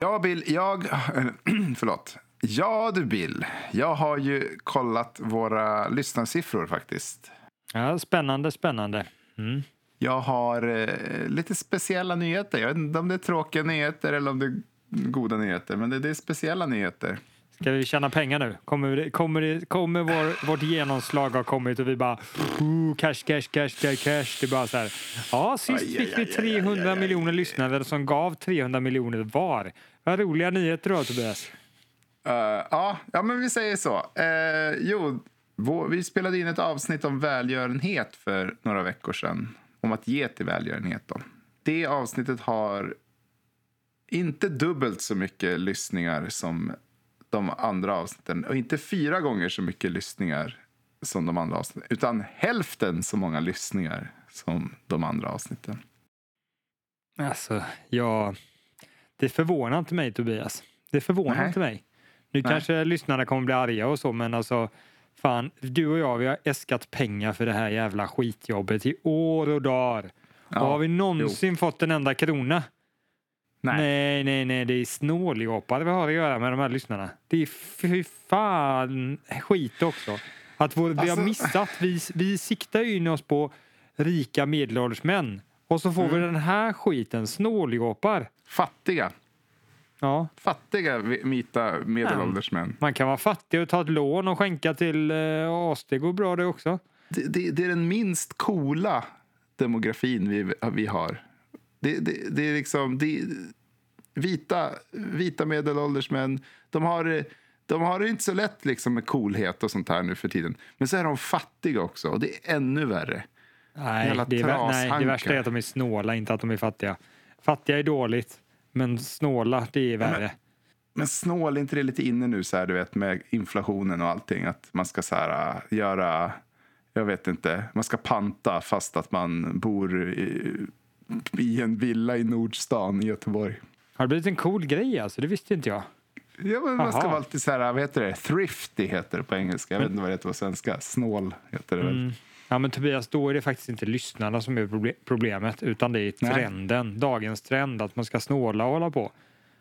Ja, Bill, jag... Förlåt. Ja, du Bill. Jag har ju kollat våra lyssnarsiffror faktiskt. Ja, spännande, spännande. Mm. Jag har eh, lite speciella nyheter. Jag vet inte om det är tråkiga nyheter eller om det är goda nyheter. Men det, det är speciella nyheter. Ska vi tjäna pengar nu? Kommer, det, kommer, det, kommer vår, vårt genomslag ha kommit och vi bara cash, cash, cash, cash, cash. Det är bara så här. Ja, sist fick vi aj, 300 aj, aj, aj. miljoner lyssnare som gav 300 miljoner var. Vad roliga nyheter då, Tobias. Eh, ja, ja, men vi säger så. Eh, jo, vår, vi spelade in ett avsnitt om välgörenhet för några veckor sedan. Om att ge till välgörenhet. Då. Det avsnittet har inte dubbelt så mycket lyssningar som de andra avsnitten. Och inte fyra gånger så mycket lyssningar som de andra avsnitten. Utan hälften så många lyssningar som de andra avsnitten. Alltså, ja, det förvånar inte mig Tobias. Det förvånar Nej. inte mig. Nu Nej. kanske lyssnarna kommer bli arga och så, men alltså fan, du och jag, vi har äskat pengar för det här jävla skitjobbet i år och dagar. Ja, och har vi någonsin fått en enda krona? Nej. nej, nej, nej, det är snåljåpar vi har att göra med de här lyssnarna. Det är fy fan skit också. Att vår, vi har Alltså- missat, vi, vi siktar ju in oss på rika medelålders män. Och så får Mm. vi den här skiten, snåljåpar. Fattiga. Ja, Fattiga vi- vita medelålders män. man kan vara fattig och ta ett lån och skänka till eh, AS. Det går bra det också. Det, det, det är den minst coola demografin vi, vi har. Det, det, det är liksom... Det, vita, vita medelålders män. De har, de har det inte så lätt liksom med coolhet och sånt här nu för tiden. Men så är de fattiga också och det är ännu värre. Nej det, är, nej, det värsta är att de är snåla, inte att de är fattiga. Fattiga är dåligt, men snåla det är värre. Men snål, är inte det lite inne nu så här, du vet, med inflationen och allting? Att man ska så här, äh, göra, jag vet inte, man ska panta fast att man bor i, i en villa i Nordstan i Göteborg. Har det blivit en cool grej alltså? Det visste inte jag. Ja, men man ska Aha. vara lite så här, vad heter det? Thrifty heter det på engelska. Jag vet inte vad det heter på svenska. Snål heter det väl. Mm. Ja men Tobias, då är det faktiskt inte lyssnarna som är proble- problemet utan det är Nej. trenden, dagens trend att man ska snåla och hålla på.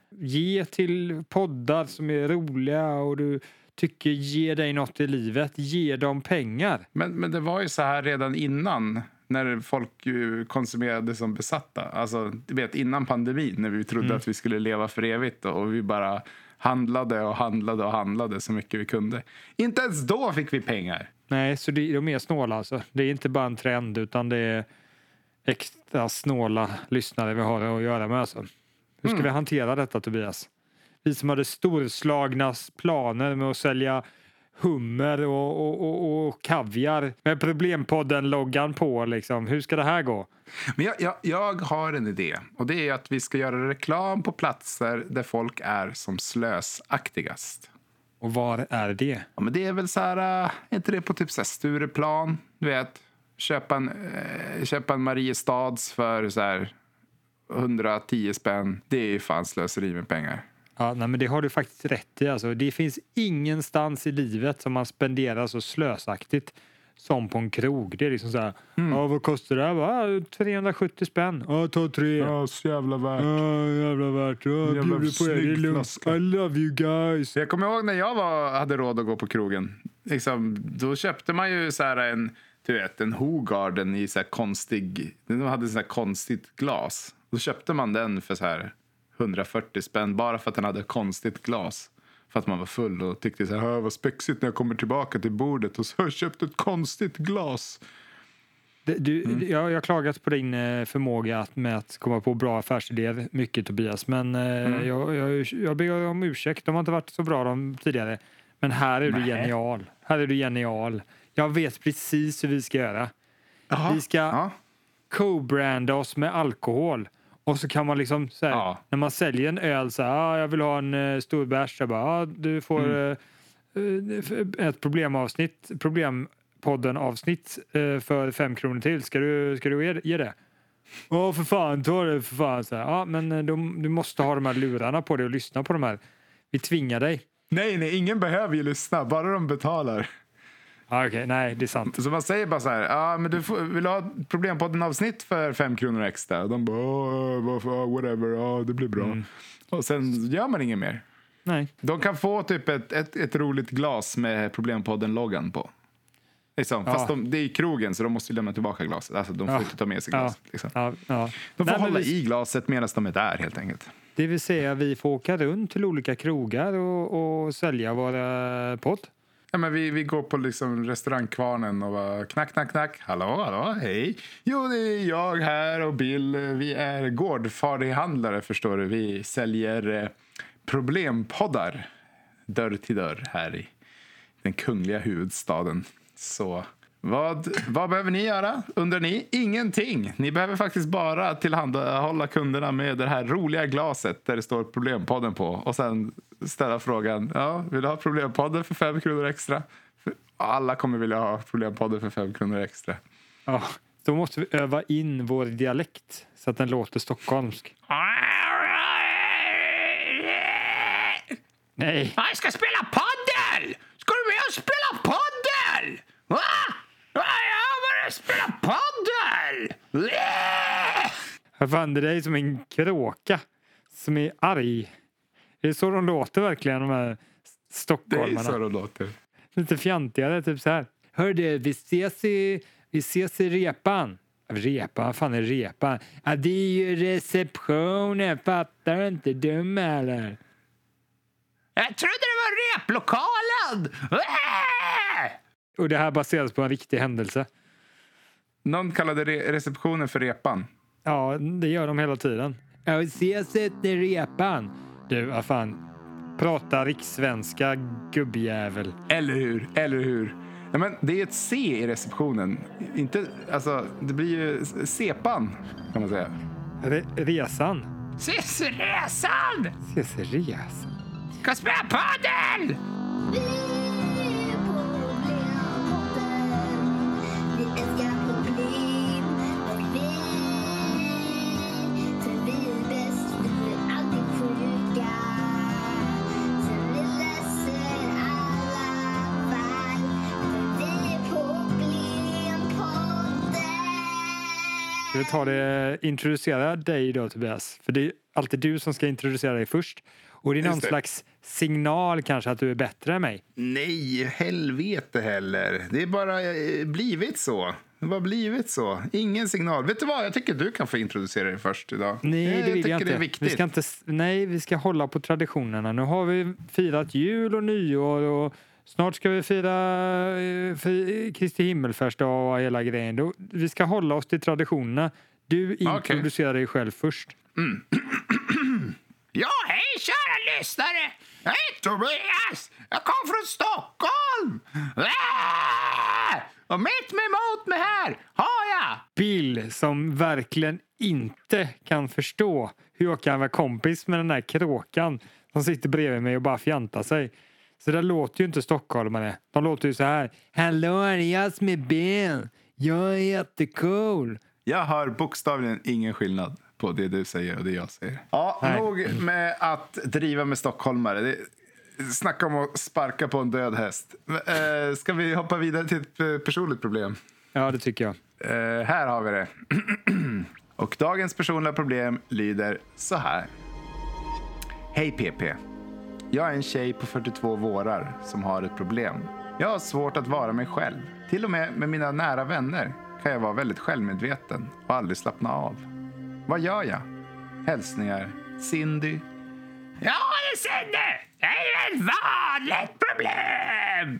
Ge till poddar som är roliga och du tycker ger dig något i livet. Ge dem pengar. Men, men det var ju så här redan innan. När folk ju konsumerade som besatta. Alltså, du vet, innan pandemin när vi trodde att vi skulle leva för evigt och vi bara handlade och handlade och handlade så mycket vi kunde. Inte ens då fick vi pengar. Nej, så det, de är snåla alltså. Det är inte bara en trend utan det är extra snåla lyssnare vi har att göra med alltså. Hur ska vi hantera detta Tobias? Vi som hade storslagna planer med att sälja hummer och, och, och, och kaviar med Problempodden-loggan på liksom. Hur ska det här gå? Men jag, jag, jag har en idé. Och det är att vi ska göra reklam på platser där folk är som slösaktigast. Och var är det? Ja, men det är väl så här, äh, är inte det på typ så här Stureplan? Du vet, köpa en, eh, köpa en Mariestads för så här 110 spänn. Det är ju fan slöseri med pengar. Ja, nej, men det har du faktiskt rätt i. Alltså, det finns ingenstans i livet som man spenderar så slösaktigt som på en krog. Det är liksom så här, ja vad kostar det här? Bara, "Ah, 370 spänn. Ja, ta tre. Ja, så jävla värt. jävla värt. Ja, Jävla bjuder på er. Det är lugnt. I love you guys. Jag kommer ihåg när jag var, hade råd att gå på krogen. Liksom, då köpte man ju så här en, du vet, en Hogarden i så här konstig, den hade så här konstigt glas. Då köpte man den för så här 140 spänn bara för att den hade konstigt glas. För att man var full och tyckte så här, "Hö, vad spexigt när jag kommer tillbaka till bordet och så har jag köpt ett konstigt glas. Du, Mm. jag, har klagat på din eh, förmåga att, med att komma på bra affärsidéer mycket Tobias. Men eh, Mm. jag, jag, jag ber om ursäkt. De har inte varit så bra de tidigare. Men här är du Nej. genial. Här är du genial. Jag vet precis hur vi ska göra. Jaha. Vi ska- Ja. co-branda oss med alkohol. Och så kan man liksom så här, Ja. när man säljer en öl så här, ah, jag vill ha en uh, stor bärs. Jag bara, ah, du får Mm. eh, ett problemavsnitt, problempodden avsnitt eh, för fem kronor till. Ska du, ska du ge, ge det? Ja, för fan, ta det för fan. Så här, ja, men de, du måste ha de här lurarna på dig och lyssna på de här. Vi tvingar dig. Nej, nej, ingen behöver ju lyssna, bara de betalar. Ah, Okej, nej, det är sant. Så man säger bara så här, ja men du får, vill du ha problempodden-avsnitt för fem kronor extra? Och de bara, "Åh, varför, whatever, ja det blir bra. Och sen gör man inget mer. Nej. De kan få typ ett, ett, ett roligt glas med problempodden-loggan på. Liksom. Ja. Fast de, det är i krogen så de måste lämna tillbaka glaset. Alltså, de får Ja. inte ta med sig glaset. Liksom. Ja, ja. De får Nej, hålla vi, i glaset medan de är där helt enkelt. Det vill säga, vi får åka runt till olika krogar och, och sälja våra podd. Ja, men vi, vi går på liksom restaurangkvarnen och bara knack, knack, knack. Hallå, hallå, hej. Jo, det är jag här och Bill. Vi är gårdfarihandlare förstår du. Vi säljer eh, problempoddar dörr till dörr här i den kungliga huvudstaden. Så vad, vad behöver ni göra, undrar ni? Ingenting. Ni behöver faktiskt bara tillhandahålla kunderna med det här roliga glaset där det står Problempodden på och sen ställa frågan, ja, vill du ha Problempodden för fem kronor extra? För alla kommer vilja ha Problempodden för fem kronor extra. Ja, då måste vi öva in vår dialekt så att den låter stockholmsk. Nej, Jag ska spela paddel! Ska du med och spela paddel? Va? Ja, jag vill spela paddel! vad fan det är dig som en kråka som är arg. Är det så de låter verkligen de här Det är stockholmarna? så det låter. Lite fjantigare, typ så här. Hör du, vi ses i, vi ses i repan. Repa? Vad fan är repa? Ja, det är ju receptionen, fattar du inte? Dum eller? Jag trodde det var replokalen! Och det här baseras på en riktig händelse. Någon kallade re- receptionen för repan. Ja, det gör de hela tiden. Ja, vi ses i repan. Du, vad fan. Prata rikssvenska, gubbjävel. Eller hur? Eller hur? Ja, men det är ett C i receptionen. Inte, alltså, det blir ju sepan, kan man säga. Re resan. Ses resan! Ses resan. Ska Ska vi ta det, introducera dig då Tobias? För det är alltid du som ska introducera dig först. Och det är någon Just det. slags signal kanske att du är bättre än mig. Nej, helvete heller. Det är bara eh, blivit så. Det har blivit så. Ingen signal. Vet du vad? Jag tycker du kan få introducera dig först idag. Nej, det vill tycker jag inte. det är Vi viktigt. ska inte. Nej, vi ska hålla på traditionerna. Nu har vi firat jul och nyår och snart ska vi fira eh, Kristi himmelfärdsdag och hela grejen. Vi ska hålla oss till traditionerna. Du introducerar dig själv först. Ja, hej kära lyssnare! Jag heter Tobias. Jag kom från Stockholm. Ah! Och mitt emot mig här har jag... Bill som verkligen inte kan förstå hur jag kan vara kompis med den där kråkan som sitter bredvid mig och bara fjantar sig. Så det låter ju inte stockholmare. De låter ju så här. Hallå, det är jag som är Bill. Jag är jättecool. Jag hör bokstavligen ingen skillnad på det du säger och det jag säger. Ja, Nej. nog med att driva med stockholmare. Det, snacka om att sparka på en död häst. Eh, ska vi hoppa vidare till ett eh, personligt problem? Ja, det tycker jag. Eh, här har vi det. och dagens personliga problem lyder så här. Hej PP. Jag är en tjej på 42 vårar som har ett problem. Jag har svårt att vara mig själv. Till och med med mina nära vänner kan jag vara väldigt självmedveten och aldrig slappna av. Vad gör jag? Hälsningar Cindy. Ja, det är Cindy! Det är ett vanligt problem!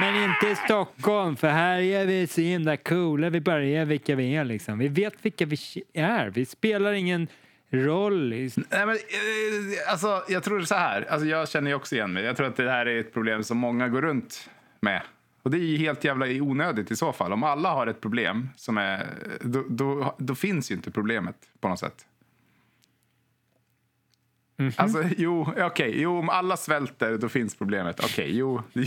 Men inte i Stockholm, för här är vi så himla coola. Vi bara är vilka vi är liksom. Vi vet vilka vi är. Vi spelar ingen roll. i- Nej, men, eh, alltså, jag tror så här. Alltså, jag känner ju också igen mig. Jag tror att det här är ett problem som många går runt med. Och det är ju helt jävla onödigt i så fall. Om alla har ett problem som är... Då, då, då finns ju inte problemet på något sätt. Alltså, jo, okej. Jo, om alla svälter, då finns problemet. Okej, jo.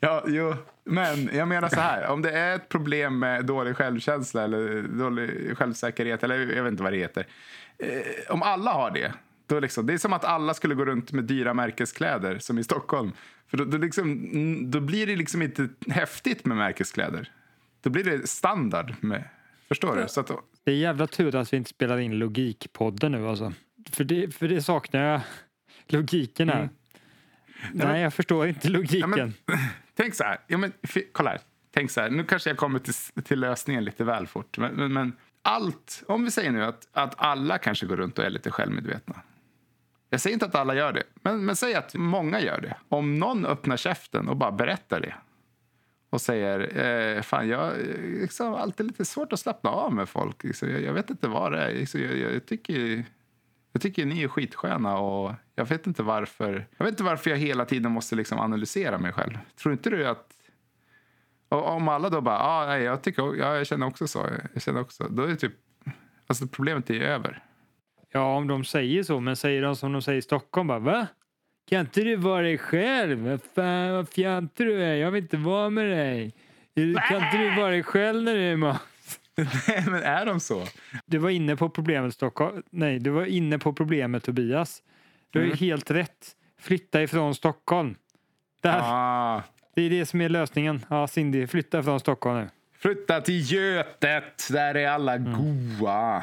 Ja, jo. Men jag menar så här. Om det är ett problem med dålig självkänsla eller dålig självsäkerhet, eller jag vet inte vad det heter. Eh, om alla har det, Då liksom, det är som att alla skulle gå runt med dyra märkeskläder som i Stockholm. För då, då, liksom, mm, då blir det liksom inte häftigt med märkeskläder. Då blir det standard. med Förstår du? Så att, Det är jävla tur att vi inte spelar in Logikpodden nu alltså. För det, för det saknar jag. Logiken här. Mm. Nej, jag förstår inte logiken. Ja, men, tänk så här. Ja, men, kolla här. Tänk så här. Nu kanske jag kommer till, till lösningen lite väl fort. Men, men, men allt, om vi säger nu att, att alla kanske går runt och är lite självmedvetna. Jag säger inte att alla gör det, men, men säg att många gör det. Om någon öppnar käften och bara berättar det och säger eh, fan jag har liksom, alltid lite svårt att slappna av med folk. Liksom, jag, jag vet inte vad det är. Liksom, jag, jag, tycker, jag tycker ni är skitsköna och jag vet inte varför jag, vet inte varför jag hela tiden måste liksom analysera mig själv. Tror inte du att och om alla då bara, ah, nej, jag, tycker, ja, jag känner också så, jag känner också, då är det typ, alltså problemet är över. Ja, om de säger så, men säger de som de säger i Stockholm bara va? Kan inte du vara dig själv? Vad fan vad fjantig du är, jag vill inte vara med dig. Kan inte du vara dig själv när du är med Nej, men är de så? Du var inne på problemet Stockholm. Nej, du var inne på problemet Tobias. Du har ju Mm. helt rätt. Flytta ifrån Stockholm. Där. Ah, Det är det som är lösningen. Ja, Cindy, flytta ifrån Stockholm nu. flytta till Götet, där är alla goa.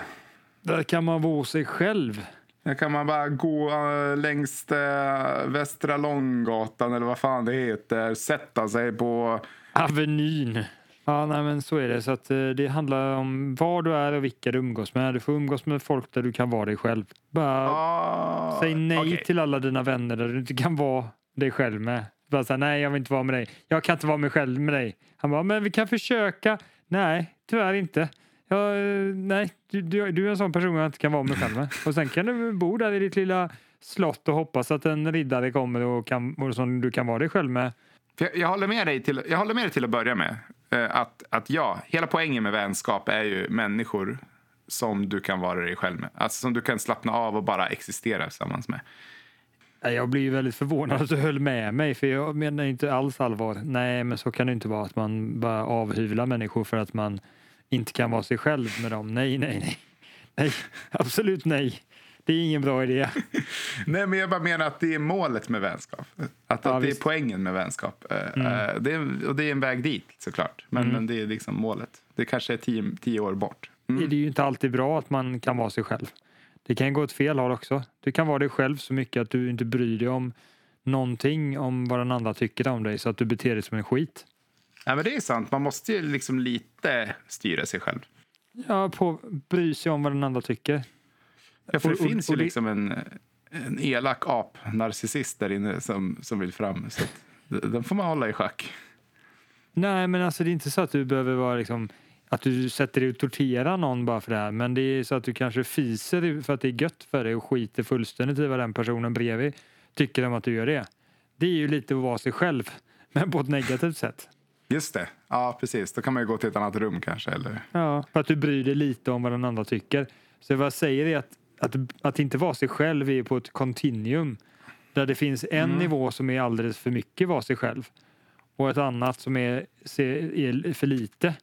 Där kan man vara sig själv. Där kan man bara gå uh, längs uh, Västra Långgatan eller vad fan det heter. Sätta sig på... Avenyn. Ja, nej, men så är det. Så att, eh, det handlar om var du är och vilka du umgås med. Du får umgås med folk där du kan vara dig själv. Bara Ah, säg nej okej. till alla dina vänner där du inte kan vara dig själv med. Bara säga nej, jag vill inte vara med dig. Jag kan inte vara mig själv med dig. Han bara, men vi kan försöka. Nej, tyvärr inte. Ja, eh, nej, du, du, du är en sån person jag inte kan vara mig själv med. Och sen kan du bo där i ditt lilla slott och hoppas att en riddare kommer och, kan, och som du kan vara dig själv med. För Jag, jag, håller med dig till, jag håller med dig till att börja med. Eh, att, att ja, hela poängen med vänskap är ju människor som du kan vara dig själv med. Alltså som du kan slappna av och bara existera tillsammans med. Jag blir ju väldigt förvånad att du höll med mig för jag menar inte alls allvar. Nej, men så kan det inte vara att man bara avhyvlar människor för att man inte kan vara sig själv med dem. Nej, nej, nej. Nej, absolut nej. Det är ingen bra idé. Nej, men jag bara menar att det är målet med vänskap. Att, Ja, att det är poängen med vänskap. Eh, eh, Det är, och det är en väg dit såklart. Men, men det är liksom målet. Det kanske är tio, tio år bort. Mm. Det är ju inte alltid bra att man kan vara sig själv. Det kan gå åt fel håll också. Du kan vara dig själv så mycket att du inte bryr dig om någonting om vad den andra tycker om dig så att du beter dig som en skit. Ja, men det är sant. Man måste ju liksom lite styra sig själv. Ja, på, bry sig om vad den andra tycker. Ja, för det Och- finns ju liksom en, en elak ap-narcissist där inne som, som vill fram. Så den får man hålla i schack. Nej, men alltså det är inte så att du behöver vara liksom att du sätter dig och torterar någon bara för det här. Men det är så att du kanske fiser för att det är gött för dig och skiter fullständigt i vad den personen bredvid tycker om att du gör det. Det är ju lite att vara sig själv, men på ett negativt sätt. Just det. Ja, precis. Då kan man ju gå till ett annat rum kanske. Eller... Ja, för att du bryr dig lite om vad den andra tycker. Så vad jag säger är att, att, att inte vara sig själv är på ett kontinuum. Där det finns en nivå som är alldeles för mycket vara sig själv. Och ett annat som är, är för lite.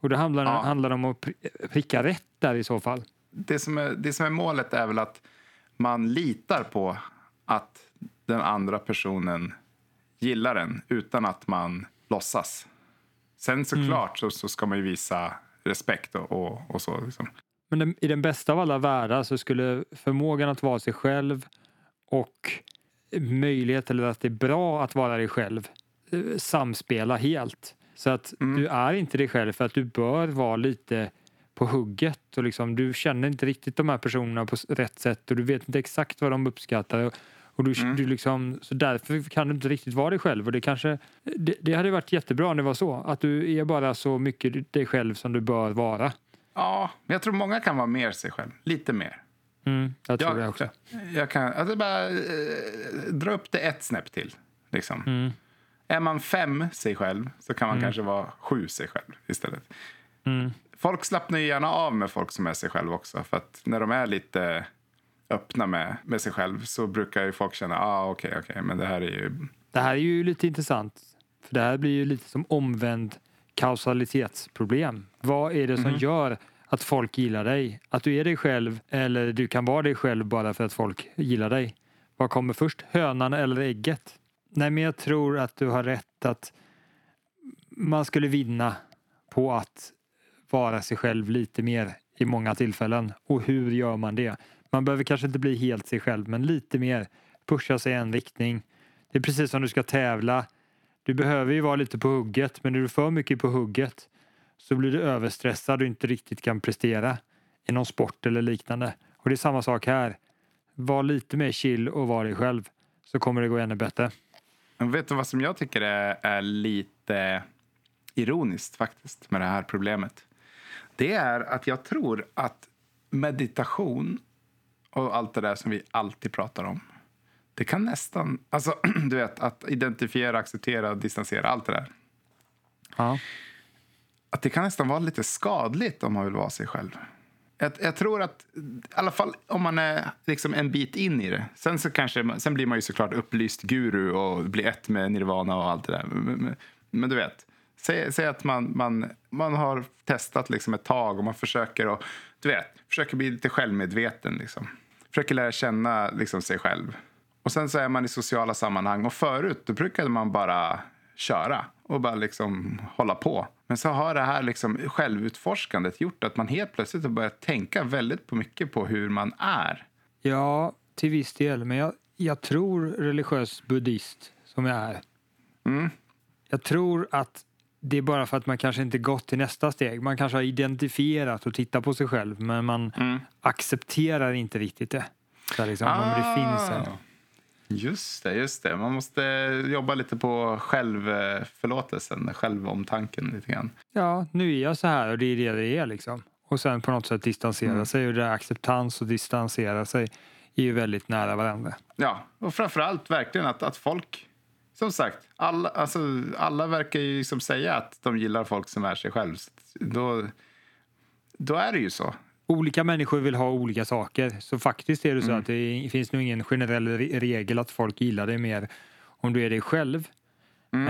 Och det handlar, Ja. handlar om att pri- pricka rätt där i så fall. Det, som är, det som är målet är väl att man litar på att den andra personen gillar en utan att man låtsas. Sen såklart så, så ska man ju visa respekt och, och, och så. Liksom. Men i den bästa av alla världar så skulle förmågan att vara sig själv och möjlighet eller att det är bra att vara dig själv eh, samspela helt. Så att du är inte dig själv för att du bör vara lite på hugget och liksom, du känner inte riktigt de här personerna på rätt sätt och du vet inte exakt vad de uppskattar. Och, du, du liksom, så därför kan du inte riktigt vara dig själv. Och det, kanske, det, det hade varit jättebra om det var så. Att du är bara så mycket dig själv som du bör vara. Ja, men jag tror många kan vara mer sig själv. Lite mer. Mm, jag tror det Jag, också. jag kan alltså bara eh, dra upp det ett snäpp till. Liksom. Mm. Är man fem sig själv så kan man kanske vara sju sig själv istället. Mm. Folk slappnar ju gärna av med folk som är sig själv också. För att när de är lite öppna med, med sig själv så brukar ju folk känna, ah, okej, okej, men det här är ju... Det här är ju lite intressant. För det här blir ju lite som omvänd kausalitetsproblem. Vad är det som gör att att folk gillar dig. Att du är dig själv eller du kan vara dig själv bara för att folk gillar dig. Vad kommer först, hönan eller ägget? Nej, men jag tror att du har rätt att man skulle vinna på att vara sig själv lite mer i många tillfällen. Och hur gör man det? Man behöver kanske inte bli helt sig själv, men lite mer. Pusha sig i en riktning. Det är precis som du ska tävla. Du behöver ju vara lite på hugget, men är du för mycket på hugget så blir du överstressad och inte riktigt kan prestera i någon sport eller liknande. Och det är samma sak här. Var lite mer chill och var dig själv så kommer det gå ännu bättre. Men vet du vad som jag tycker är, är lite ironiskt faktiskt med det här problemet? Det är att jag tror att meditation och allt det där som vi alltid pratar om. Det kan nästan, alltså du vet att identifiera, acceptera, distansera, allt det där. Ja. Att det kan nästan vara lite skadligt om man vill vara sig själv. Jag, jag tror att, i alla fall om man är liksom en bit in i det. Sen, så kanske, sen blir man ju såklart upplyst guru och blir ett med nirvana och allt det där. Men, men, men du vet, säg, säg att man, man, man har testat liksom ett tag och man försöker, och, du vet, försöker bli lite självmedveten. Liksom. Försöker lära känna liksom, sig själv. Och sen så är man i sociala sammanhang och förut då brukade man bara köra och bara liksom hålla på. Men så har det här liksom självutforskandet gjort att man helt plötsligt har börjat tänka väldigt på mycket på hur man är. Ja, till viss del. Men jag, jag tror religiös buddhist som jag är. Mm. Jag tror att det är bara för att man kanske inte gått till nästa steg. Man kanske har identifierat och tittat på sig själv men man Mm. accepterar inte riktigt det. Så liksom, men det finns en. Just det, just det. Man måste jobba lite på självförlåtelsen, självomtanken lite grann. Ja, nu är jag så här och det är det det är liksom. Och sen på något sätt distansera Mm. sig och det acceptans och distansera sig är ju väldigt nära varandra. Ja, och framförallt verkligen att, att folk, som sagt, alla, alltså, alla verkar ju liksom säga att de gillar folk som är sig själv. Så Då, då är det ju så. Olika människor vill ha olika saker. Så faktiskt är det så Mm. att det finns nog ingen generell re- regel att folk gillar dig mer om du är dig själv. Mm.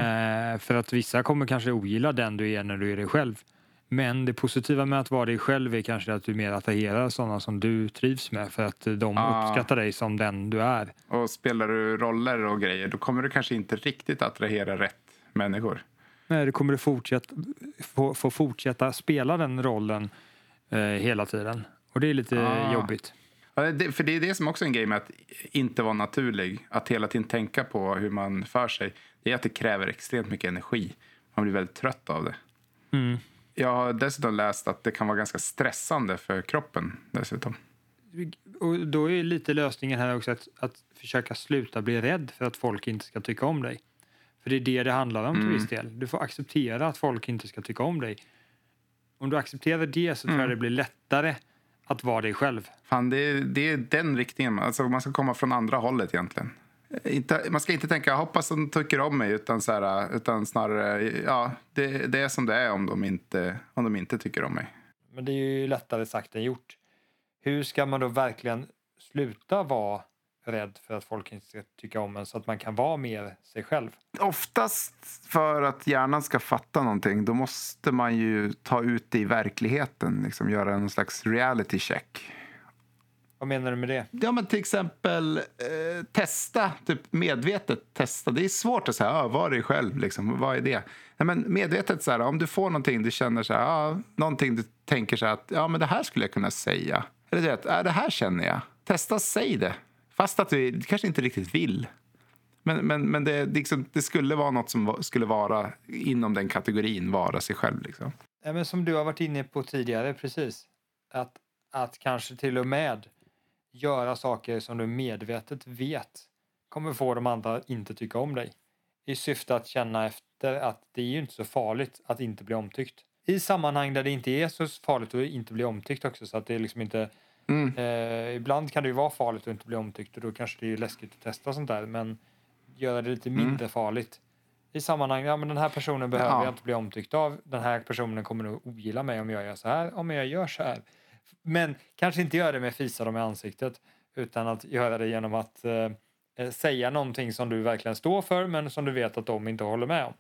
Eh, för att vissa kommer kanske ogilla den du är när du är dig själv. Men det positiva med att vara dig själv är kanske att du mer attraherar sådana som du trivs med för att de Ah. uppskattar dig som den du är. Och spelar du roller och grejer, då kommer du kanske inte riktigt attrahera rätt människor. Nej, du kommer du fortsätta, få, få fortsätta spela den rollen eh, hela tiden. Och det är lite Ah. jobbigt. Ja, det, för det är det som också är en grej med att inte vara naturlig. Att hela tiden tänka på hur man för sig. Det är att det kräver extremt mycket energi. Man blir väldigt trött av det. Mm. Jag har dessutom läst att det kan vara ganska stressande för kroppen. dessutom. Och då är lite lösningen här också att, att försöka sluta bli rädd för att folk inte ska tycka om dig. För det är det det handlar om till Mm. viss del. Du får acceptera att folk inte ska tycka om dig. Om du accepterar det så tror Mm. jag det blir lättare att vara dig själv. Fan, det, är, det är den riktningen. Alltså, man ska komma från andra hållet egentligen. Inte, man ska inte tänka hoppas de tycker om mig utan, så här, utan snarare ja, det, det är som det är om de, inte, om de inte tycker om mig. Men det är ju lättare sagt än gjort. Hur ska man då verkligen sluta vara rädd för att folk inte ska tycka om en så att man kan vara mer sig själv? Oftast för att hjärnan ska fatta någonting då måste man ju ta ut det i verkligheten. Liksom göra en slags reality check. Vad menar du med det? Ja, men till exempel eh, testa, typ medvetet testa. Det är svårt att säga, ah, var dig själv, liksom. vad är det? Nej, men medvetet, så här, om du får någonting du känner så här, ah, någonting du tänker så här, att ja, men det här skulle jag kunna säga. Eller du vet, ah, det här känner jag. Testa, säg det. Fast att du kanske inte riktigt vill. Men, men, men det, liksom, det skulle vara något som skulle vara inom den kategorin, vara sig själv. Liksom. Ja, men som du har varit inne på tidigare, precis. Att, att kanske till och med göra saker som du medvetet vet kommer få de andra att inte tycka om dig. I syfte att känna efter att det är ju inte så farligt att inte bli omtyckt. I sammanhang där det inte är så farligt att inte bli omtyckt också så att det är liksom inte Mm. Eh, ibland kan det ju vara farligt att inte bli omtyckt och då kanske det är läskigt att testa sånt där men göra det lite mindre farligt. I sammanhang, ja men den här personen behöver Ja. jag inte bli omtyckt av. Den här personen kommer nog ogilla mig om jag gör så här, om jag gör så här. Men kanske inte göra det med fisa dem i ansiktet utan att göra det genom att eh, eh, säga någonting som du verkligen står för men som du vet att de inte håller med om.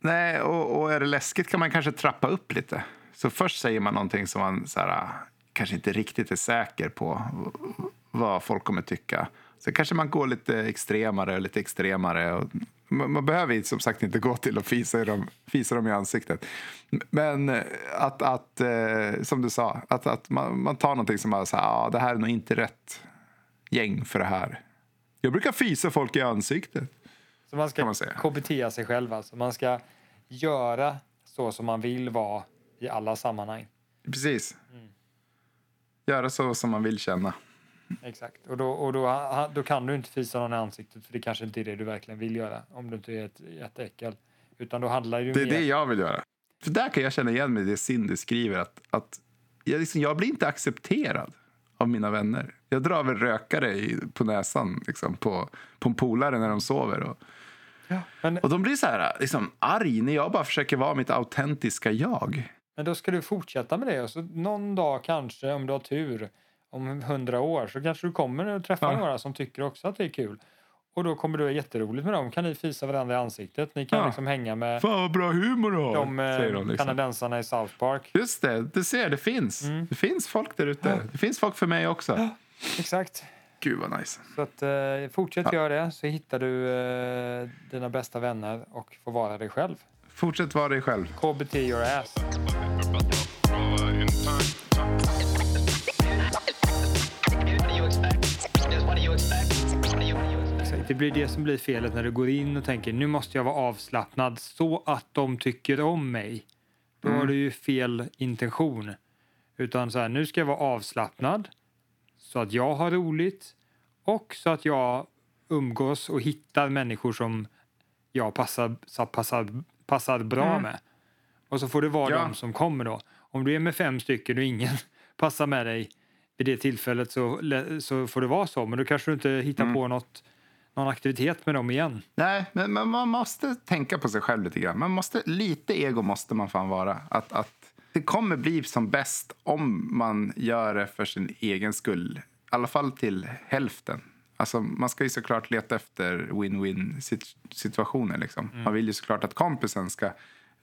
Nej, och, och är det läskigt kan man kanske trappa upp lite. Så först säger man någonting som man så här, kanske inte riktigt är säker på vad folk kommer tycka. Sen kanske man går lite extremare och lite extremare. Och man, man behöver som sagt inte gå till och fisa dem, fisa dem i ansiktet. Men att, att eh, som du sa, att, att man, man tar någonting som bara så här, ah, det här är nog inte rätt gäng för det här. Jag brukar fisa folk i ansiktet. Så man ska man. KBT sig själv alltså. Man ska göra så som man vill vara i alla sammanhang. Precis. Göra så som man vill känna. Exakt. Och, då, och då, då kan du inte fisa någon i ansiktet för det kanske inte är det du verkligen vill göra om du inte är ett jätteäckel. Utan då handlar det Det är mer... det jag vill göra. För där kan jag känna igen mig i det Cindy skriver. Att, att jag, liksom, jag blir inte accepterad av mina vänner. Jag drar väl rökare i, på näsan liksom, på, på en polare när de sover. Och, Men, och de blir så här liksom, arg när jag bara försöker vara mitt autentiska jag. Men då ska du fortsätta med det och så någon dag kanske, om du har tur, om hundra år så kanske du kommer att träffa Ja. några som tycker också att det är kul. Och då kommer du ha jätteroligt med dem. kan ni fisa varandra i ansiktet. Ni kan Ja. liksom hänga med Fan vad bra humor du har, de eh, säger de. Liksom. kanadensarna i South Park. Just det, du ser, det finns. Mm. Det finns folk där ute. Det finns folk för mig också. Exakt. Gud vad nice. Så att, eh, fortsätt Ja. göra det så hittar du eh, dina bästa vänner och får vara dig själv. Fortsätt vara dig själv. KBT your ass. Det blir det som blir felet när du går in och tänker nu måste jag vara avslappnad så att de tycker om mig. Då har du ju fel intention. Utan så här, nu ska jag vara avslappnad så att jag har roligt och så att jag umgås och hittar människor som jag passar, passar, passar bra med. Och så får det vara Ja. de som kommer då. Om du är med fem stycken och ingen passar med dig vid det tillfället så, så får det vara så. Men då kanske du inte hittar på något, någon aktivitet med dem igen. Nej, men, men man måste tänka på sig själv lite grann. Man måste, lite ego måste man fan vara. Att, att det kommer bli som bäst om man gör det för sin egen skull. I alla fall till hälften. Alltså, man ska ju såklart leta efter win-win sit- situationer. Liksom. Man vill ju såklart att kompisen ska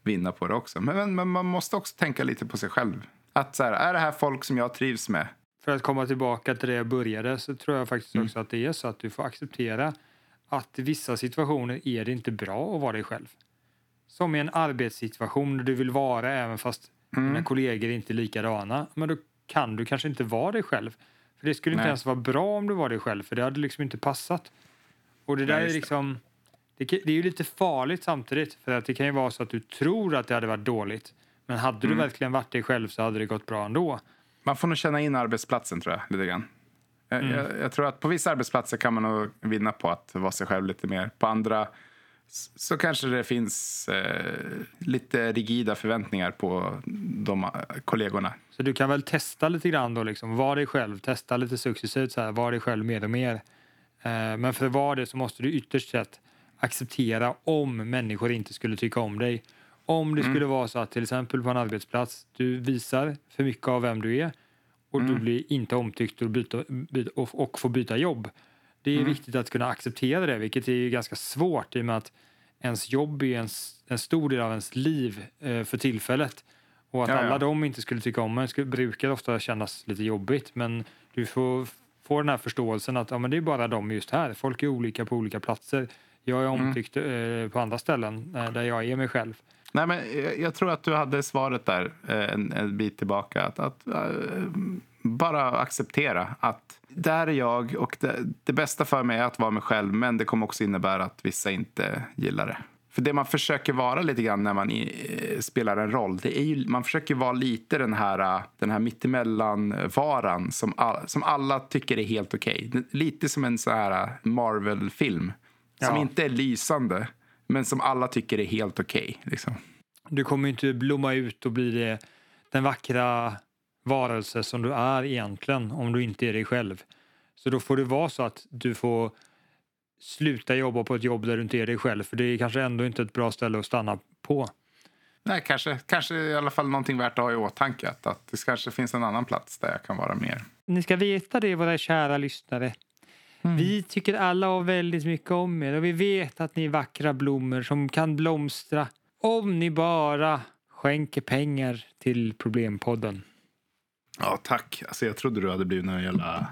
vinna på det också. Men, men, man måste också tänka lite på sig själv. Att så här, är det här folk som jag trivs med? För att komma tillbaka till det jag började så tror jag faktiskt också att det är så att du får acceptera att i vissa situationer är det inte bra att vara dig själv. Som i en arbetssituation där du vill vara även fast dina kollegor inte är likadana. Men då kan du kanske inte vara dig själv. För det skulle inte Nej. ens vara bra om du var dig själv för det hade liksom inte passat. Och det där Nej, är liksom... Det, det är ju lite farligt samtidigt för att det kan ju vara så att du tror att det hade varit dåligt. Men hade du verkligen varit dig själv så hade det gått bra ändå. Man får nog känna in arbetsplatsen tror jag, lite grann. Jag, jag, jag tror att på vissa arbetsplatser kan man nog vinna på att vara sig själv lite mer. På andra så kanske det finns eh, lite rigida förväntningar på de eh, kollegorna. Så du kan väl testa lite grann då, liksom. var dig själv, testa lite successivt, så här, var dig själv mer och mer. Eh, men för att vara det så måste du ytterst sett acceptera om människor inte skulle tycka om dig. Om det skulle vara så att till exempel på en arbetsplats, du visar för mycket av vem du är och du blir inte omtyckt och, byta, byta, och, och får byta jobb. Det är viktigt att kunna acceptera det, vilket är ju ganska svårt i och med att ens jobb är en, en stor del av ens liv eh, för tillfället. Och att Ja, ja. alla de inte skulle tycka om en skulle, brukar ofta kännas lite jobbigt. Men du får få den här förståelsen att ja, men det är bara de just här. Folk är olika på olika platser. Jag är Mm. omtyckt eh, på andra ställen eh, där jag är mig själv. Nej, men jag, tror att du hade svaret där eh, en, en bit tillbaka. Att, att eh, bara acceptera att där är jag och det, det bästa för mig är att vara mig själv men det kommer också innebära att vissa inte gillar det. För det man försöker vara lite grann när man eh, spelar en roll, det är ju, man försöker vara lite den här, den här mittemellan-varan som, all, som alla tycker är helt okej. Lite som en så här Marvel-film. Som Ja. inte är lysande, men som alla tycker är helt okej. liksom. Du kommer inte blomma ut och bli det, den vackra varelse som du är egentligen om du inte är dig själv. Så då får det vara så att du får sluta jobba på ett jobb där du inte är dig själv för det är kanske ändå inte ett bra ställe att stanna på. Nej, kanske, kanske i alla fall någonting värt att ha i åtanke. Att, att det kanske finns en annan plats där jag kan vara mer. Ni ska veta det, våra kära lyssnare. Vi tycker alla om väldigt mycket om er och vi vet att ni är vackra blommor som kan blomstra om ni bara skänk pengar till Problempodden. Ja, tack. Alltså, jag trodde du hade blivit någon jävla...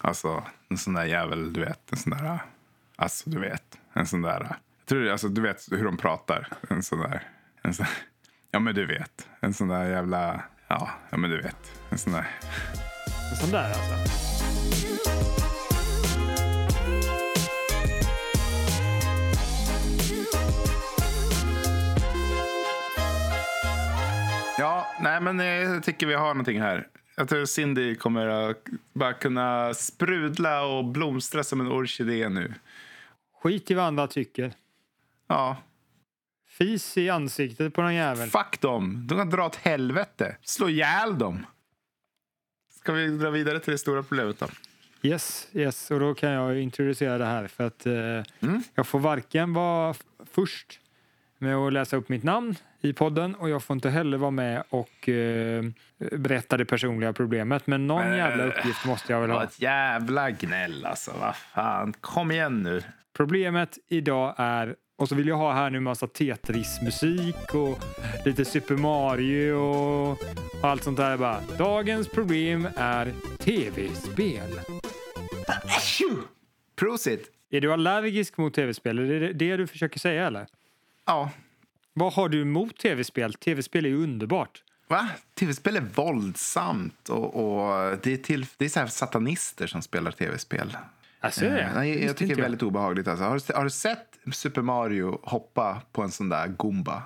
Alltså, en sån där jävel, du vet. En sån där... Alltså, du vet. En sån där... Jag tror, alltså, du vet hur de pratar. En sån där... En sån, ja, men du vet. En sån där jävla... Ja, ja men du vet. En sån där... En sån där alltså. Nej men jag tycker vi har någonting här. Jag tror Cindy kommer att bara kunna sprudla och blomstra som en orkidé nu. Skit i vad andra tycker. Ja, Fis i ansiktet på någon jävel. fuck dem. De kan dra åt helvete. Slå ihjäl dem. Ska vi dra vidare till det stora problemet då? Yes, yes. Och då kan jag introducera det här för att eh, jag får varken vara först med att läsa upp mitt namn i podden och jag får inte heller vara med och eh, berätta det personliga problemet. Men någon Men, jävla eh, uppgift måste jag väl ha. ett jävla gnäll alltså. Vad fan. Kom igen nu. Problemet idag är, och så vill jag ha här nu massa Tetris-musik och lite Super Mario och allt sånt där. Bara, dagens problem är tv-spel. Prosit. Är du allergisk mot tv-spel? Är det det du försöker säga eller? Ja. Vad har du emot tv-spel? Tv-spel är ju underbart. Va? Tv-spel är våldsamt och, och det är, till, det är så satanister som spelar tv-spel. Alltså, är det? Nej, jag Visste tycker det är väldigt obehagligt. Alltså. Har, du, har du sett Super Mario hoppa på en sån där gumba?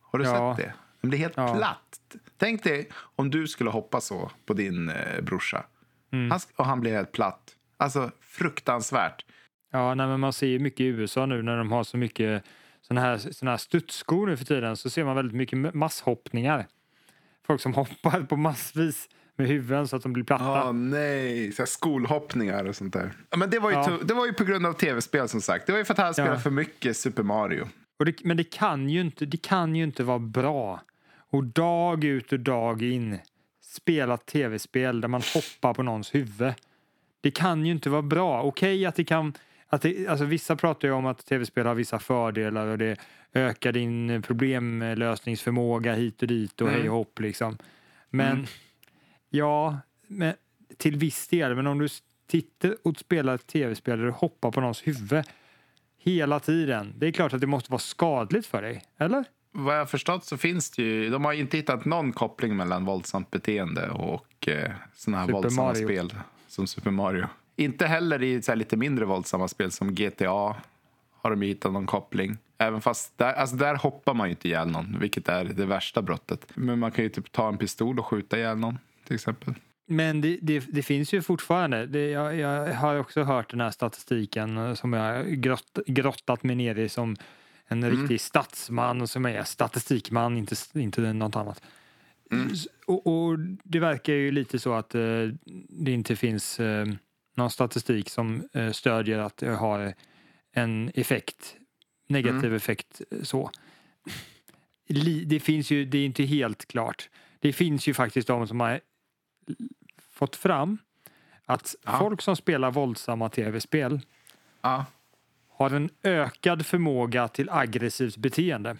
Har du Ja. sett det? Den blir helt Ja. platt. Tänk dig om du skulle hoppa så på din eh, brorsa. Mm. Han, och han blir helt platt. Alltså fruktansvärt. Ja, nej, men man ser ju mycket i USA nu när de har så mycket såna här, såna här studsskor nu för tiden så ser man väldigt mycket masshoppningar. Folk som hoppar på massvis med huvuden så att de blir platta. Åh nej, så skolhoppningar och sånt där. Ja, men det, var ju Ja. det var ju på grund av tv-spel som sagt. Det var ju för att han spelade Ja. för mycket Super Mario. Det, men det kan, ju inte, det kan ju inte vara bra och dag ut och dag in spela tv-spel där man hoppar på någons huvud. Det kan ju inte vara bra. Okej att det kan... Att det, alltså vissa pratar ju om att tv-spel har vissa fördelar och det ökar din problemlösningsförmåga hit och dit och hej och hopp liksom. Men ja, men, till viss del. Men om du tittar och spelar tv-spel där du hoppar på någons huvud hela tiden. Det är klart att det måste vara skadligt för dig, eller? Vad jag förstått så finns det ju, de har inte hittat någon koppling mellan våldsamt beteende och eh, sådana här Super våldsamma Mario. spel som Super Mario. Inte heller i så lite mindre våldsamma spel som GTA har de hittat någon koppling. Även fast där, alltså där hoppar man ju inte ihjäl någon, vilket är det värsta brottet. Men man kan ju typ ta en pistol och skjuta ihjäl någon, till exempel. Men det, det, det finns ju fortfarande. Det, jag, jag har också hört den här statistiken som jag grott, grottat mig ner i som en riktig statsman som är statistikman, inte, inte något annat. S- Och, och det verkar ju lite så att eh, det inte finns eh, någon statistik som eh, stödjer att det har en effekt, negativ effekt eh, så. Det finns ju, det är inte helt klart. Det finns ju faktiskt de som har fått fram att Ja. folk som spelar våldsamma tv-spel Ja. har en ökad förmåga till aggressivt beteende.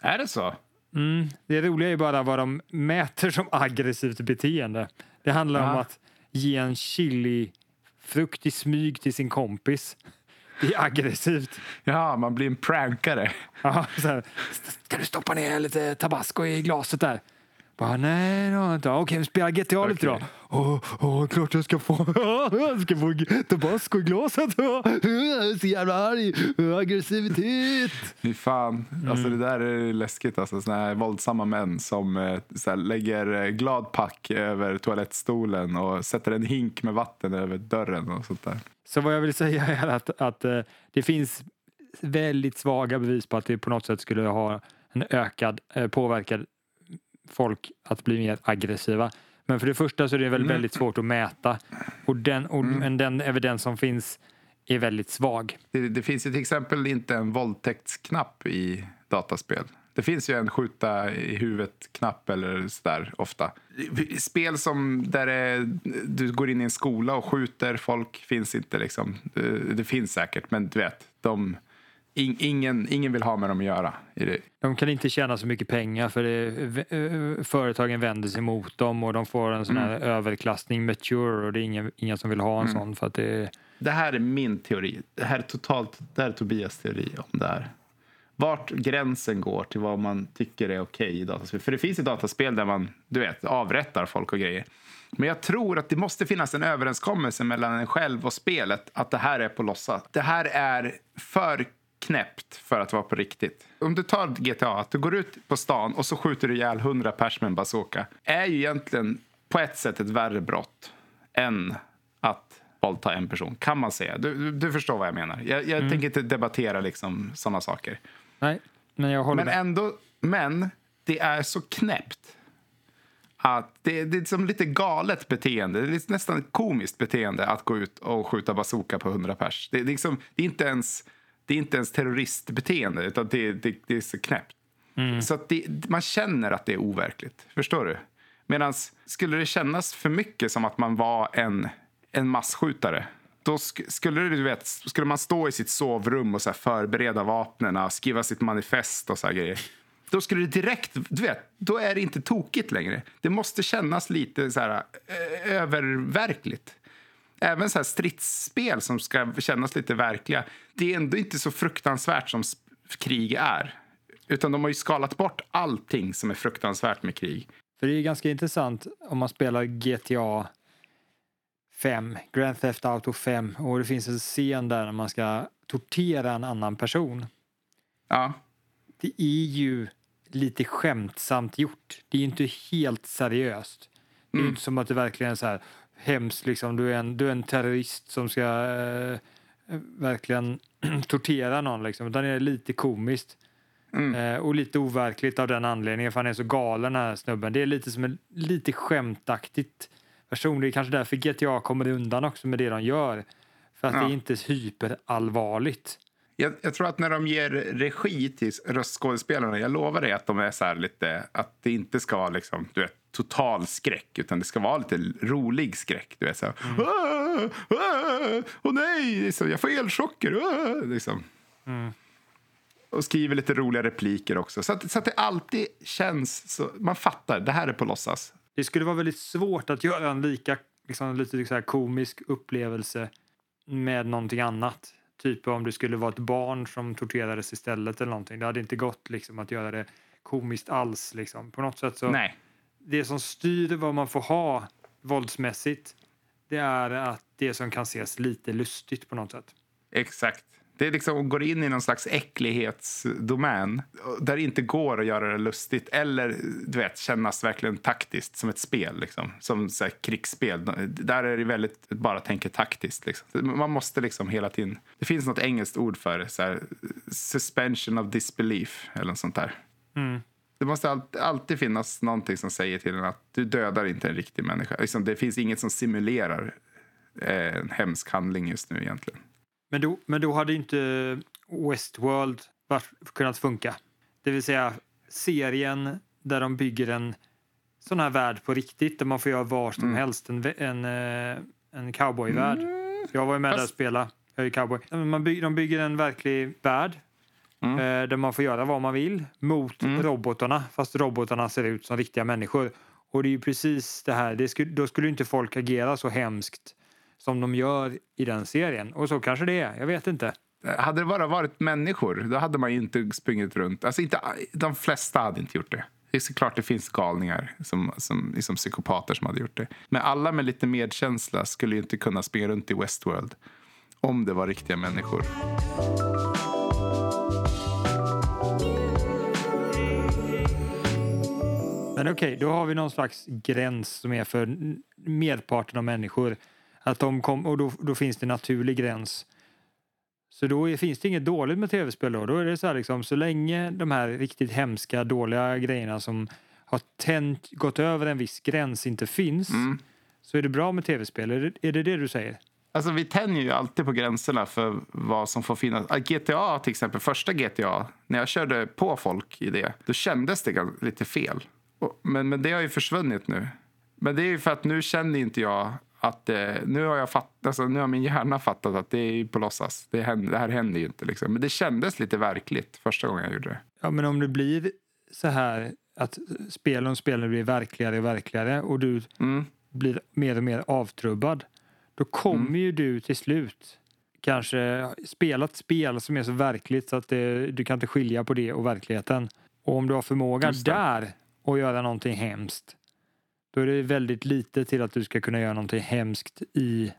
Är det så? Mm. Det roliga är bara vad de mäter som aggressivt beteende. Det handlar om Ja. att ge en chilifrukt i smyg till sin kompis. Det är aggressivt. Ja, man blir en prankare. Ja, så här, kan du stoppa ner lite tabasco i glaset där? Bara, nej, det har jag inte. Okej, vi spelar GTA lite då. Åh, åh, klart jag ska få. jag ska få tabasco i glaset. Jag är så jävla arg. Aggressivitet. Fy fan. Alltså det där är läskigt. Alltså, såna här våldsamma män som eh, så här, lägger eh, gladpack över toalettstolen och sätter en hink med vatten över dörren och sånt där. Så vad jag vill säga är att, att eh, det finns väldigt svaga bevis på att det på något sätt skulle ha en ökad eh, påverkan folk att bli mer aggressiva. Men för det första så är det väl väldigt svårt att mäta och den, och, men den evidens som finns är väldigt svag. Det, det finns ju till exempel inte en våldtäktsknapp i dataspel. Det finns ju en skjuta i huvudet-knapp eller sådär ofta. Spel som där det, du går in i en skola och skjuter folk finns inte liksom. Det, det finns säkert, men du vet, de, in, ingen, ingen vill ha med dem att göra. De kan inte tjäna så mycket pengar för det, företagen vänder sig mot dem och de får en sån här överklassning mature och det är ingen, ingen som vill ha en sån för att det det här är min teori. Det här är totalt det här är Tobias teori om det här. Vart gränsen går till vad man tycker är okej i dataspel. För det finns ju dataspel där man du vet, avrättar folk och grejer. Men jag tror att det måste finnas en överenskommelse mellan en själv och spelet att det här är på låtsas. Det här är för knäppt för att vara på riktigt. Om du tar GTA, att du går ut på stan och så skjuter du ihjäl 100 pers med en bazooka är ju egentligen på ett sätt ett värre brott än att våldta en person, kan man säga. Du, du, du förstår vad jag menar. Jag, jag tänker inte debattera liksom sådana saker. Nej, men jag håller Men med. ändå, men det är så knäppt att det, det är som lite galet beteende. Det är nästan ett komiskt beteende att gå ut och skjuta bazooka på 100 pers. Det, det, är liksom, det, är inte ens, det är inte ens terroristbeteende, utan det, det, det är så knäppt. Så att det, man känner att det är overkligt. Förstår du? Medan skulle det kännas för mycket som att man var en, en massskjutare då sk- skulle, du vet, skulle man stå i sitt sovrum och så förbereda vapnen och skriva sitt manifest och så grejer. Då skulle det direkt, du vet, då är det inte tokigt längre. Det måste kännas lite så här öververkligt. Även så här stridsspel som ska kännas lite verkliga. Det är ändå inte så fruktansvärt som krig är. Utan de har ju skalat bort allting som är fruktansvärt med krig. För det är ganska intressant om man spelar GTA 5, Grand Theft Auto 5 och det finns en scen där man ska tortera en annan person. Ja, Det är ju lite skämtsamt gjort. Det är inte helt seriöst. Det är ju inte som att det verkligen är så här hemskt liksom. Du är en, du är en terrorist som ska eh, verkligen tortera någon liksom. Utan det är lite komiskt. Eh, och lite overkligt av den anledningen för han är så galen den här snubben. Det är lite som en lite skämtaktigt version. Det är kanske därför GTA kommer undan också med det de gör. För att Ja. det är inte hyperallvarligt. Jag, jag tror att när de ger regi till röstskådespelarna, jag lovar dig att de är så lite, att det inte ska liksom, du vet, total skräck, utan det ska vara lite rolig skräck. Du vet, så här, "Ah, ah, åh nej, liksom, jag får elchocker. ah", liksom. Och skriver lite roliga repliker också. Så att, så att det alltid känns, så, man fattar, det här är på låtsas. Det skulle vara väldigt svårt att göra en lika liksom, lite så här komisk upplevelse med någonting annat. Typ om det skulle vara ett barn som torterades istället eller någonting. Det hade inte gått liksom, att göra det komiskt alls. Liksom. På något sätt så Nej. Det som styr vad man får ha våldsmässigt det är att det som kan ses lite lustigt på något sätt. Exakt. Det är liksom går in i någon slags äcklighetsdomän där det inte går att göra det lustigt eller du vet, kännas verkligen taktiskt som ett spel. Liksom. Som så här, krigsspel. Där är det väldigt bara tänka taktiskt. Liksom. Man måste liksom hela tiden... Det finns något engelskt ord för det. Så här, suspension of disbelief eller något sånt där. Det måste alltid, alltid finnas någonting som säger till en att du dödar inte en riktig människa. Liksom, det finns inget som simulerar eh, en hemsk handling just nu egentligen. Men då, men då hade inte Westworld varit, kunnat funka. Det vill säga serien där de bygger en sån här värld på riktigt där man får göra var som helst. En, en, eh, en cowboyvärld. Jag var ju med där och Fast- spelade. Jag är cowboy. Man bygger, de bygger en verklig värld eh, där man får göra vad man vill mot robotarna fast robotarna ser ut som riktiga människor. Och det är ju precis det här. Det skulle, då skulle inte folk agera så hemskt som de gör i den serien. Och så kanske det är. Jag vet inte. Hade det bara varit människor, då hade man ju inte sprungit runt. Alltså inte, de flesta hade inte gjort det. Det är såklart det finns galningar, som, som, liksom psykopater som hade gjort det. Men alla med lite medkänsla skulle ju inte kunna springa runt i Westworld om det var riktiga människor. Men okej, då har vi någon slags gräns som är för merparten av människor. Att de kom, och då, då finns det en naturlig gräns. Så då är, finns det inget dåligt med tv-spel då. Då är det så här liksom, så länge de här riktigt hemska, dåliga grejerna som har tänt, gått över en viss gräns inte finns så är det bra med tv-spel. Är är det det du säger? Alltså vi tänjer ju alltid på gränserna för vad som får finnas. GTA till exempel, första GTA, när jag körde på folk i det, då kändes det lite fel. Men, men det har ju försvunnit nu. Men det är ju för att nu känner inte jag att eh, nu, har jag fatt, alltså, nu har min hjärna fattat att det är på låtsas. Det, händer, det här händer ju inte. Liksom. Men det kändes lite verkligt första gången jag gjorde det. Ja, men om det blir så här att spel om spelen blir verkligare och verkligare och du Mm. blir mer och mer avtrubbad. Då kommer Mm. ju du till slut kanske spela ett spel som är så verkligt så att det, du kan inte skilja på det och verkligheten. Och om du har förmåga Just det. där att göra någonting hemskt då är det väldigt lite till att du ska kunna göra någonting hemskt i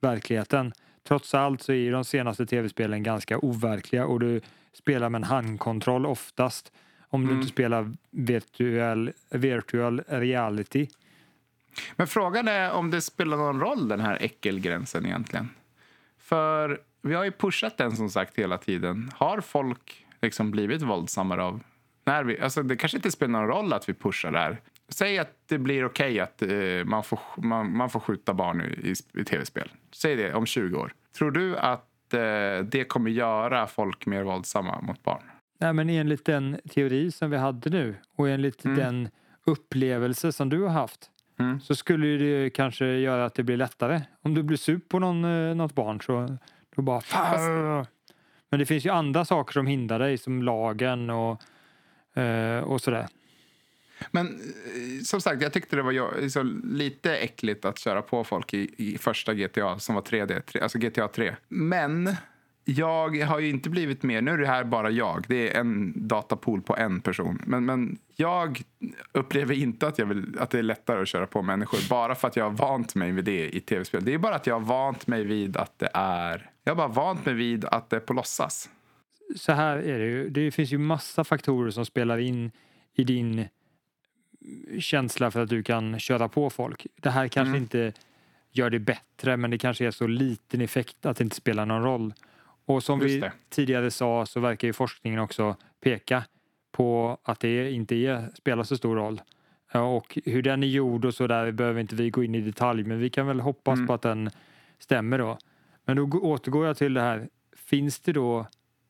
verkligheten. Trots allt så är de senaste tv-spelen ganska overkliga och du spelar med en handkontroll oftast om du Mm. inte spelar virtual, virtual reality. Men frågan är om det spelar någon roll, den här äckelgränsen egentligen. För vi har ju pushat den som sagt hela tiden. Har folk liksom blivit våldsammare av... När vi, alltså det kanske inte spelar någon roll att vi pushar det här. Säg att det blir okej att eh, man, får, man, man får skjuta barn i, i, i tv-spel. Säg det om 20 år. Tror du att eh, det kommer göra folk mer våldsamma mot barn? Nej, men enligt den teori som vi hade nu och enligt Mm. den upplevelse som du har haft Mm. så skulle det kanske göra att det blir lättare. Om du blir sur på någon, eh, något barn så då bara "Fan!" Men det finns ju andra saker som hindrar dig som lagen och, Eh, och sådär. Men eh, som sagt, jag tyckte det var så lite äckligt att köra på folk i, i första GTA som var 3D, 3, alltså GTA 3. Men jag har ju inte blivit mer, nu är det här bara jag, det är en datapool på en person. Men, men jag upplever inte att, jag vill, att det är lättare att köra på människor bara för att jag har vant mig vid det i tv-spel. Det är bara att jag har vant mig vid att det är, jag har bara vant mig vid att det är på låtsas. Så här är det ju. Det finns ju massa faktorer som spelar in i din känsla för att du kan köra på folk. Det här kanske Mm. inte gör det bättre men det kanske är så liten effekt att det inte spelar någon roll. Och som Just vi det. tidigare sa så verkar ju forskningen också peka på att det inte är, spelar så stor roll. Och hur den är gjord och så där behöver inte vi gå in i detalj men vi kan väl hoppas Mm. på att den stämmer då. Men då gå- återgår jag till det här. Finns det då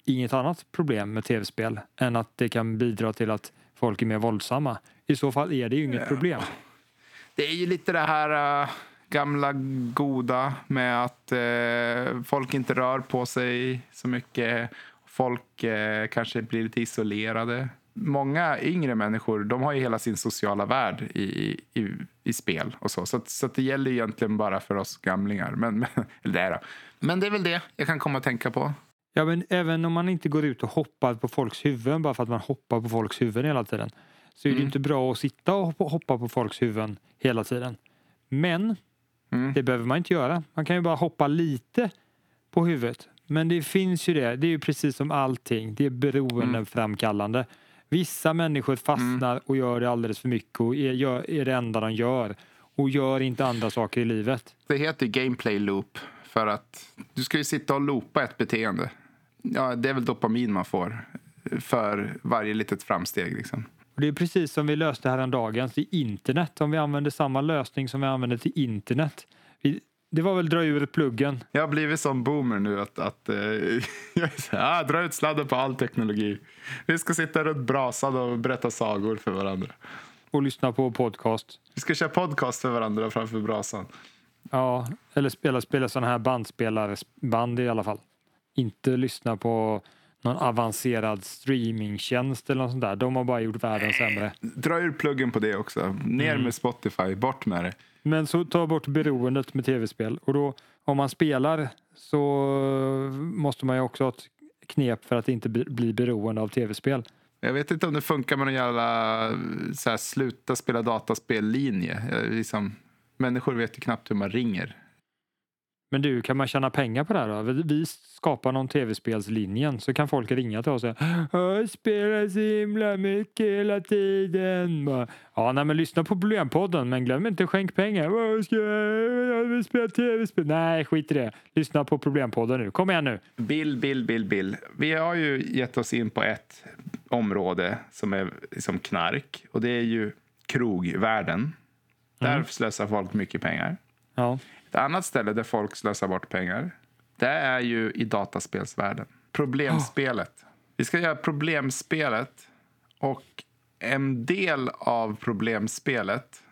inget annat problem med tv-spel än att det kan bidra till att folk är mer våldsamma? I så fall är det ju inget problem. Det är ju lite det här äh, gamla goda med att äh, folk inte rör på sig så mycket. Folk äh, kanske blir lite isolerade. Många yngre människor de har ju hela sin sociala värld i, i, i, spel. och Så, så, att, så att det gäller egentligen bara för oss gamlingar. Men, men, eller det men det är väl det jag kan komma att tänka på. Ja, men även om man inte går ut och hoppar på folks huvuden bara för att man hoppar på folks huvuden hela tiden så är det Mm. inte bra att sitta och hoppa- på folks huvuden hela tiden. Men Mm. det behöver man inte göra. Man kan ju bara hoppa lite på huvudet. Men det finns ju det. Det är ju precis som allting. Det är beroendeframkallande. Vissa människor fastnar och gör det alldeles för mycket och är, gör, är det enda de gör och gör inte andra saker i livet. Det heter gameplay loop för att du ska ju sitta och loopa ett beteende. Ja, det är väl dopamin man får för varje litet framsteg. Liksom. Det är precis som vi löste häromdagen till internet. Om vi använder samma lösning som vi använder till internet. Vi, det var väl dra ur pluggen. Jag har blivit som boomer nu att, att jag här, ah, dra ut sladden på all teknologi. Vi ska sitta runt brasan och berätta sagor för varandra. och lyssna på podcast. Vi ska köra podcast för varandra framför brasan. Ja, eller spela, spela sådana här bandspelarband i alla fall. Inte lyssna på någon avancerad streamingtjänst eller något sånt där. De har bara gjort världen sämre. Dra ur pluggen på det också. Ner med Spotify, bort med det. Men så ta bort beroendet med tv-spel. Och då, om man spelar så måste man ju också ha ett knep för att inte bli beroende av tv-spel. Jag vet inte om det funkar med någon jävla så här, sluta spela dataspel-linje. Jag Liksom, människor vet ju knappt hur man ringer. Men du, kan man tjäna pengar på det här då? Vi- skapar någon tv-spelslinjen så kan folk ringa till oss och säga Jag spelar så himla mycket hela tiden. Ja, nej, men lyssna på Problempodden men glöm inte skänk pengar. Vad ska jag, vill spela tv-spel. Nej, skit i det. Lyssna på Problempodden nu. Kom igen nu. Bill, Bill, Bill, Bill. Vi har ju gett oss in på ett område som är liksom knark. Och det är ju krogvärlden. Där slösar folk mycket pengar. Ja, Ett annat ställe där folk slösar bort pengar, det är ju i dataspelsvärlden. Problemspelet. Vi ska göra problemspelet. Och en del av problemspelet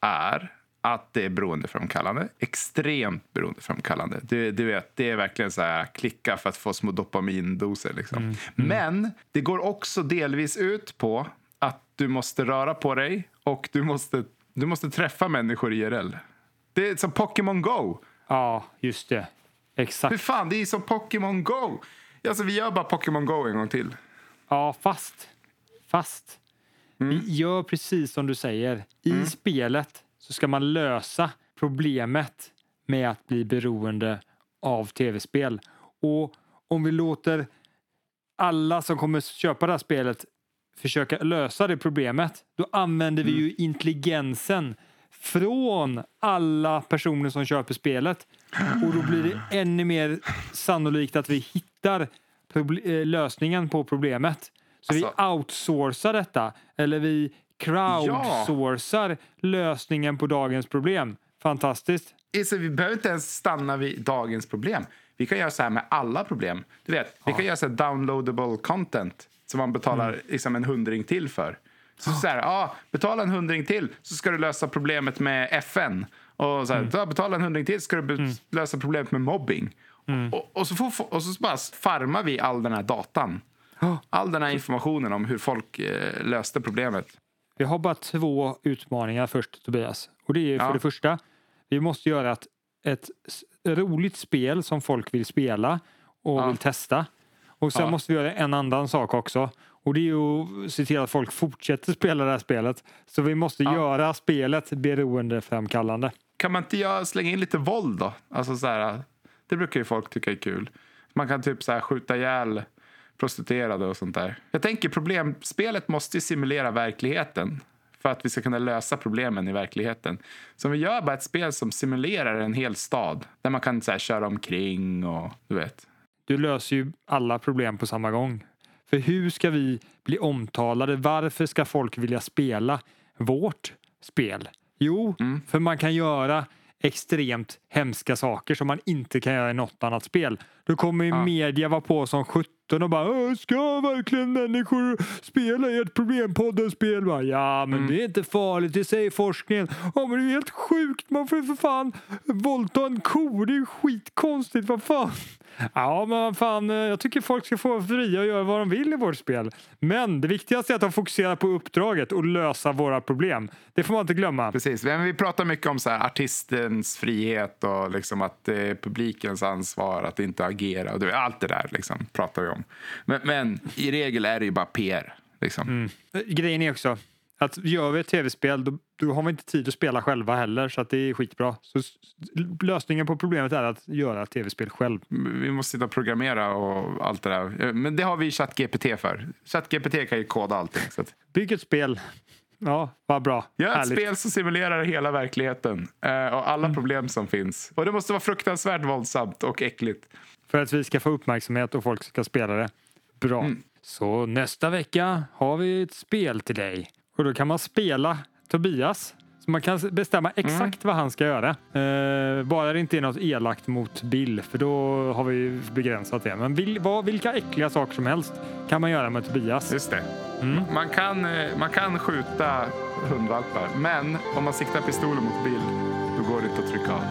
är att det är beroendeframkallande. Extremt beroendeframkallande. Du, du vet, det är verkligen så här klicka för att få små dopamindoser. Liksom. Men det går också delvis ut på att du måste röra på dig och du måste, du måste träffa människor IRL. Det är som Pokémon Go. Ja, just det. Hur Exakt. fan, det är som Pokémon Go. Alltså, vi gör bara Pokémon Go en gång till. Ja, fast. Fast. Mm. Vi gör precis som du säger. I spelet så ska man lösa problemet med att bli beroende av tv-spel. Och om vi låter alla som kommer köpa det här spelet försöka lösa det problemet, då använder vi Mm. ju intelligensen från alla personer som köper spelet. Och då blir det ännu mer sannolikt att vi hittar eh, lösningen på problemet. Så vi Alltså- outsourcar detta, eller vi crowdsourcar lösningen på dagens problem. Fantastiskt. Så vi behöver inte ens stanna vid dagens problem. Vi kan göra så här med alla problem. Du vet, vi kan göra så här downloadable content som man betalar liksom en hundring till för. Så, så här, ja, betala en hundring till så ska du lösa problemet med FN. Och så här, "Ja, betala en hundring till så ska du be- lösa problemet med mobbing. Och, och, så får, och så bara farmar vi all den här datan. All den här informationen om hur folk eh, löste problemet. Vi har bara två utmaningar först, Tobias. Och det är för Ja. det första, vi måste göra ett, ett roligt spel som folk vill spela och Ja. vill testa. Och sen Ja. måste vi göra en annan sak också. Och det är ju att se till att folk fortsätter spela det här spelet. Så vi måste Ja. göra spelet beroendeframkallande. Kan man inte göra, slänga in lite våld då? Alltså så här, det brukar ju folk tycka är kul. Man kan typ så här skjuta ihjäl prostituerade och sånt där. Jag tänker problemspelet måste ju simulera verkligheten för att vi ska kunna lösa problemen i verkligheten. Så om vi gör bara ett spel som simulerar en hel stad där man kan så här, köra omkring och du vet. Du löser ju alla problem på samma gång. För hur ska vi bli omtalade? Varför ska folk vilja spela vårt spel? Jo, för man kan göra extremt hemska saker som man inte kan göra i något annat spel. Då kommer ju Ja. media vara på som 17 och bara "Åh, Ska verkligen människor spela i ett problempodden-spel? Ja, men det är inte farligt, det säger forskningen. Ja, men det är helt sjukt, man får ju för fan våldta en ko, det är ju skitkonstigt, vad fan. Ja, men vad fan, eh, jag tycker folk ska få vara fria och göra vad de vill i vårt spel. Men det viktigaste är att de fokuserar på uppdraget och lösa våra problem. Det får man inte glömma. Precis, men vi pratar mycket om så här, artistens frihet och liksom att är publikens ansvar att inte agera. Och allt det där liksom, pratar vi om. Men, men i regel är det ju bara PR. Liksom. Eh, Grejen är också att gör vi ett tv-spel då, då har vi inte tid att spela själva heller så att det är skitbra. Så lösningen på problemet är att göra ett tv-spel själv. Vi måste sitta och programmera och allt det där. Men det har vi ChatGPT för. ChatGPT kan ju koda allting. Så att, Bygg ett spel. Ja, vad bra. gör ett Härligt. spel som simulerar hela verkligheten eh, och alla problem som finns. Och det måste vara fruktansvärt våldsamt och äckligt. För att vi ska få uppmärksamhet och folk ska spela det. Bra. Mm. Så nästa vecka har vi ett spel till dig. Och då kan man spela Tobias. Så man kan bestämma exakt vad han ska göra. Eh, bara det inte är något elakt mot Bill, för då har vi begränsat det. Men vil, vad, vilka äckliga saker som helst kan man göra med Tobias. Just det. Man, kan, eh, man kan skjuta hundvalpar, men om man siktar pistolen mot Bill, då går det inte att trycka av.